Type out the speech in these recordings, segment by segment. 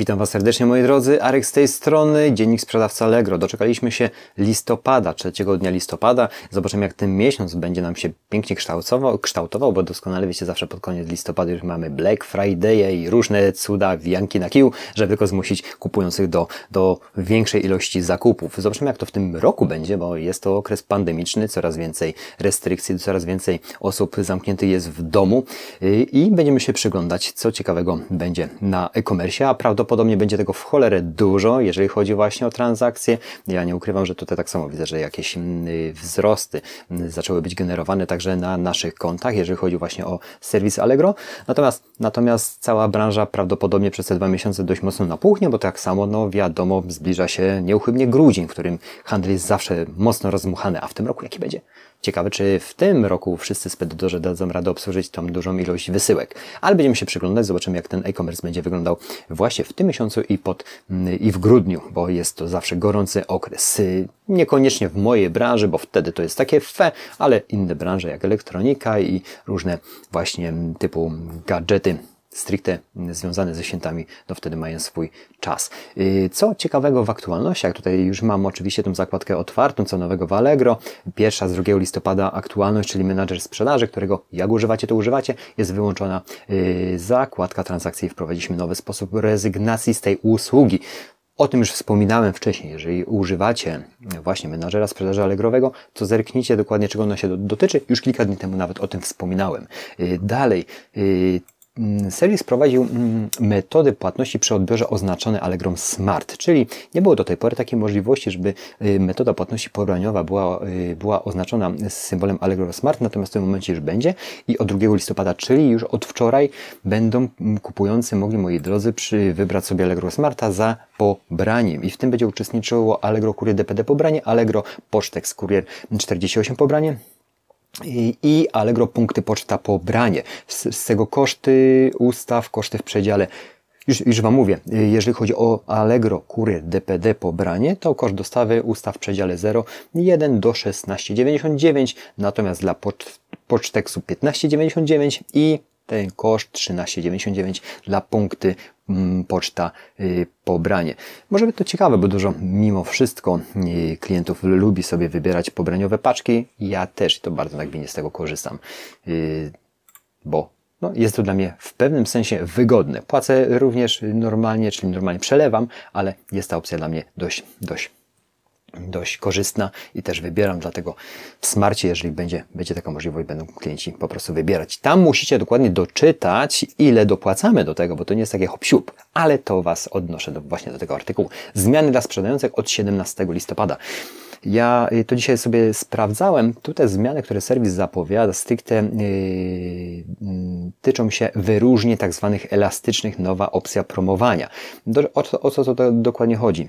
Witam Was serdecznie moi drodzy, Arek z tej strony, Dziennik Sprzedawca Allegro. Doczekaliśmy się listopada, trzeciego dnia listopada. Zobaczymy jak ten miesiąc będzie nam się pięknie kształtował, kształtował bo doskonale wiecie, zawsze pod koniec listopada już mamy Black Friday i różne cuda, wijanki na kiju, żeby tylko zmusić kupujących do, do większej ilości zakupów. Zobaczymy jak to w tym roku będzie, bo jest to okres pandemiczny, coraz więcej restrykcji, coraz więcej osób zamkniętych jest w domu i będziemy się przyglądać, co ciekawego będzie na e-commerce, a prawdopodobnie prawdopodobnie będzie tego w cholerę dużo, jeżeli chodzi właśnie o transakcje. Ja nie ukrywam, że tutaj tak samo widzę, że jakieś mm, wzrosty mm, zaczęły być generowane także na naszych kontach, jeżeli chodzi właśnie o serwis Allegro. Natomiast, natomiast cała branża prawdopodobnie przez te dwa miesiące dość mocno napuchnie, bo tak samo, no wiadomo, zbliża się nieuchybnie grudzień, w którym handel jest zawsze mocno rozmuchany, a w tym roku jaki będzie? Ciekawe, czy w tym roku wszyscy spedytorzy dadzą radę obsłużyć tą dużą ilość wysyłek. Ale będziemy się przyglądać, zobaczymy jak ten e-commerce będzie wyglądał właśnie w tym miesiącu i, pod, i w grudniu, bo jest to zawsze gorący okres. Niekoniecznie w mojej branży, bo wtedy to jest takie fe, ale inne branże jak elektronika i różne właśnie typu gadżety stricte związane ze świętami, no wtedy mają swój czas. Y, co ciekawego w aktualnościach, tutaj już mam oczywiście tą zakładkę otwartą, co nowego w Allegro. Pierwsza z 2 listopada aktualność, czyli menadżer sprzedaży, którego jak używacie, to używacie, jest wyłączona y, zakładka transakcji. Wprowadziliśmy nowy sposób rezygnacji z tej usługi. O tym już wspominałem wcześniej. Jeżeli używacie właśnie menadżera sprzedaży Allegrowego, to zerknijcie dokładnie, czego ono się dotyczy. Już kilka dni temu nawet o tym wspominałem. Y, dalej, Serwis prowadził mm, metody płatności przy odbiorze oznaczone Allegro Smart, czyli nie było do tej pory takiej możliwości, żeby y, metoda płatności pobraniowa była, y, była oznaczona z symbolem Allegro Smart, natomiast w tym momencie już będzie i od 2 listopada, czyli już od wczoraj będą mm, kupujący mogli, moi drodzy, przy, wybrać sobie Allegro Smarta za pobraniem. I w tym będzie uczestniczyło Allegro Courier DPD pobranie, Allegro Pocztex Courier 48 pobranie, i, Allegro punkty poczta pobranie. Z, z tego koszty ustaw, koszty w przedziale już, już Wam mówię, jeżeli chodzi o Allegro Courier DPD pobranie, to koszt dostawy ustaw w przedziale 0 1 do 16,99, natomiast dla poczteksu 15,99 i ten koszt 13,99 dla punkty mm, poczta y, pobranie. Może być to ciekawe, bo dużo mimo wszystko y, klientów lubi sobie wybierać pobraniowe paczki. Ja też to bardzo nagminnie z tego korzystam, y, bo no, jest to dla mnie w pewnym sensie wygodne. Płacę również normalnie, czyli normalnie przelewam, ale jest ta opcja dla mnie dość, dość dość korzystna i też wybieram, dlatego w Smarcie, jeżeli będzie, będzie taka możliwość, będą klienci po prostu wybierać. Tam musicie dokładnie doczytać, ile dopłacamy do tego, bo to nie jest takie hop siup, ale to Was odnoszę do, właśnie do tego artykułu. Zmiany dla sprzedających od 17 listopada. Ja y, to dzisiaj sobie sprawdzałem. Tutaj zmiany, które serwis zapowiada, stricte yy, tyczą się wyróżnień tak zwanych elastycznych, nowa opcja promowania. Do, o, o co to dokładnie chodzi?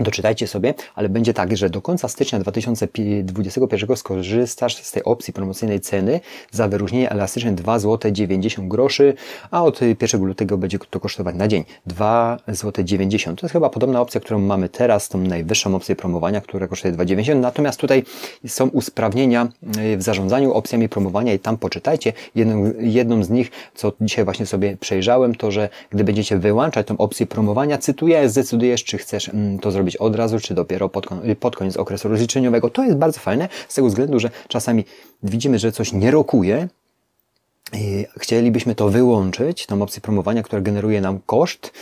Doczytajcie sobie, ale będzie tak, że do końca stycznia 2021 skorzystasz z tej opcji promocyjnej ceny za wyróżnienie elastyczne 2 zł 90 groszy, a od 1 lutego będzie to kosztować na dzień 2 zł 90. To jest chyba podobna opcja, którą mamy teraz, tą najwyższą opcję promowania, która kosztuje 2,90. Natomiast tutaj są usprawnienia y, w zarządzaniu opcjami promowania i tam poczytajcie. Jedną, jedną z nich, co dzisiaj właśnie sobie przejrzałem, to, że gdy będziecie wyłączać tą opcję promowania, cytuję, zdecydujesz, czy chcesz mm, to zrobić od razu, czy dopiero pod, pod koniec okresu rozliczeniowego. To jest bardzo fajne z tego względu, że czasami widzimy, że coś nie rokuje, chcielibyśmy to wyłączyć, tą opcję promowania, która generuje nam koszt,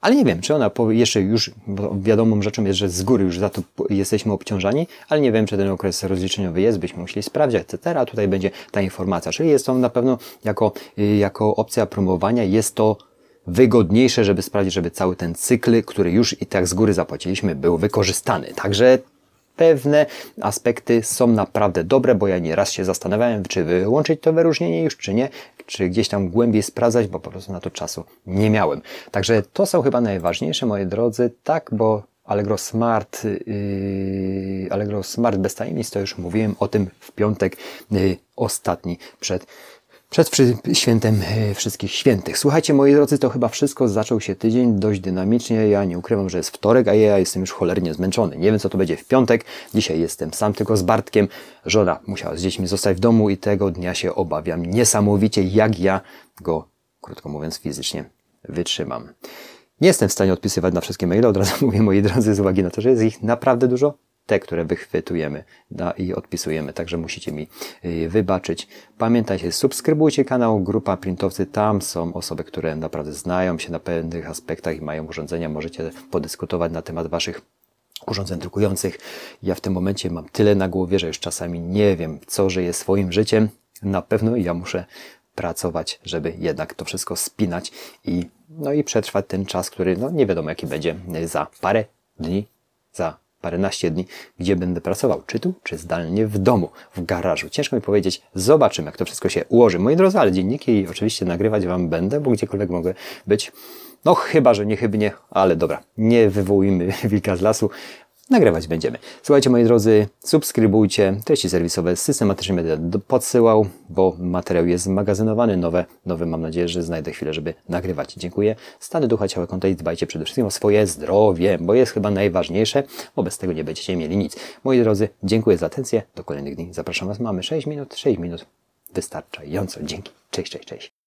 ale nie wiem, czy ona jeszcze już, bo wiadomą rzeczą jest, że z góry już za to jesteśmy obciążani, ale nie wiem, czy ten okres rozliczeniowy jest, byśmy musieli sprawdzić, etc. Tutaj będzie ta informacja, czyli jest to na pewno jako, jako opcja promowania, jest to wygodniejsze, żeby sprawdzić, żeby cały ten cykl, który już i tak z góry zapłaciliśmy, był wykorzystany. Także pewne aspekty są naprawdę dobre, bo ja nieraz się zastanawiałem, czy wyłączyć to wyróżnienie już, czy nie, czy gdzieś tam głębiej sprawdzać, bo po prostu na to czasu nie miałem. Także to są chyba najważniejsze, moi drodzy, tak, bo Allegro Smart, yy, Allegro Smart bez tajemnic, to już mówiłem o tym w piątek yy, ostatni przed przed świętem e, wszystkich świętych. Słuchajcie, moi drodzy, to chyba wszystko. Zaczął się tydzień dość dynamicznie. Ja nie ukrywam, że jest wtorek, a ja jestem już cholernie zmęczony. Nie wiem, co to będzie w piątek. Dzisiaj jestem sam tylko z Bartkiem. Żona musiała z dziećmi zostać w domu i tego dnia się obawiam niesamowicie, jak ja go, krótko mówiąc, fizycznie wytrzymam. Nie jestem w stanie odpisywać na wszystkie maile, od razu mówię moi drodzy, z uwagi na to, że jest ich naprawdę dużo. Te, które wychwytujemy da, i odpisujemy, także musicie mi y, wybaczyć. Pamiętajcie, subskrybujcie kanał Grupa Printowcy, tam są osoby, które naprawdę znają się na pewnych aspektach i mają urządzenia, możecie podyskutować na temat waszych urządzeń drukujących. Ja w tym momencie mam tyle na głowie, że już czasami nie wiem, co żyje swoim życiem. Na pewno ja muszę pracować, żeby jednak to wszystko spinać i, no i przetrwać ten czas, który no nie wiadomo jaki będzie za parę dni, za paręnaście dni, gdzie będę pracował, czy tu, czy zdalnie w domu, w garażu. Ciężko mi powiedzieć, zobaczymy, jak to wszystko się ułoży. Moi drodzy, ale dzienniki oczywiście nagrywać Wam będę, bo gdziekolwiek mogę być. No chyba, że niechybnie, ale dobra, nie wywołujmy wilka z lasu nagrywać będziemy. Słuchajcie, moi drodzy, subskrybujcie, treści serwisowe systematycznie będę podsyłał, bo materiał jest zmagazynowany, nowe, nowe mam nadzieję, że znajdę chwilę, żeby nagrywać. Dziękuję. Stany ducha, ciała, konta dbajcie przede wszystkim o swoje zdrowie, bo jest chyba najważniejsze, bo bez tego nie będziecie mieli nic. Moi drodzy, dziękuję za atencję, do kolejnych dni zapraszam Was, mamy 6 minut, 6 minut, wystarczająco. Dzięki, cześć, cześć, cześć.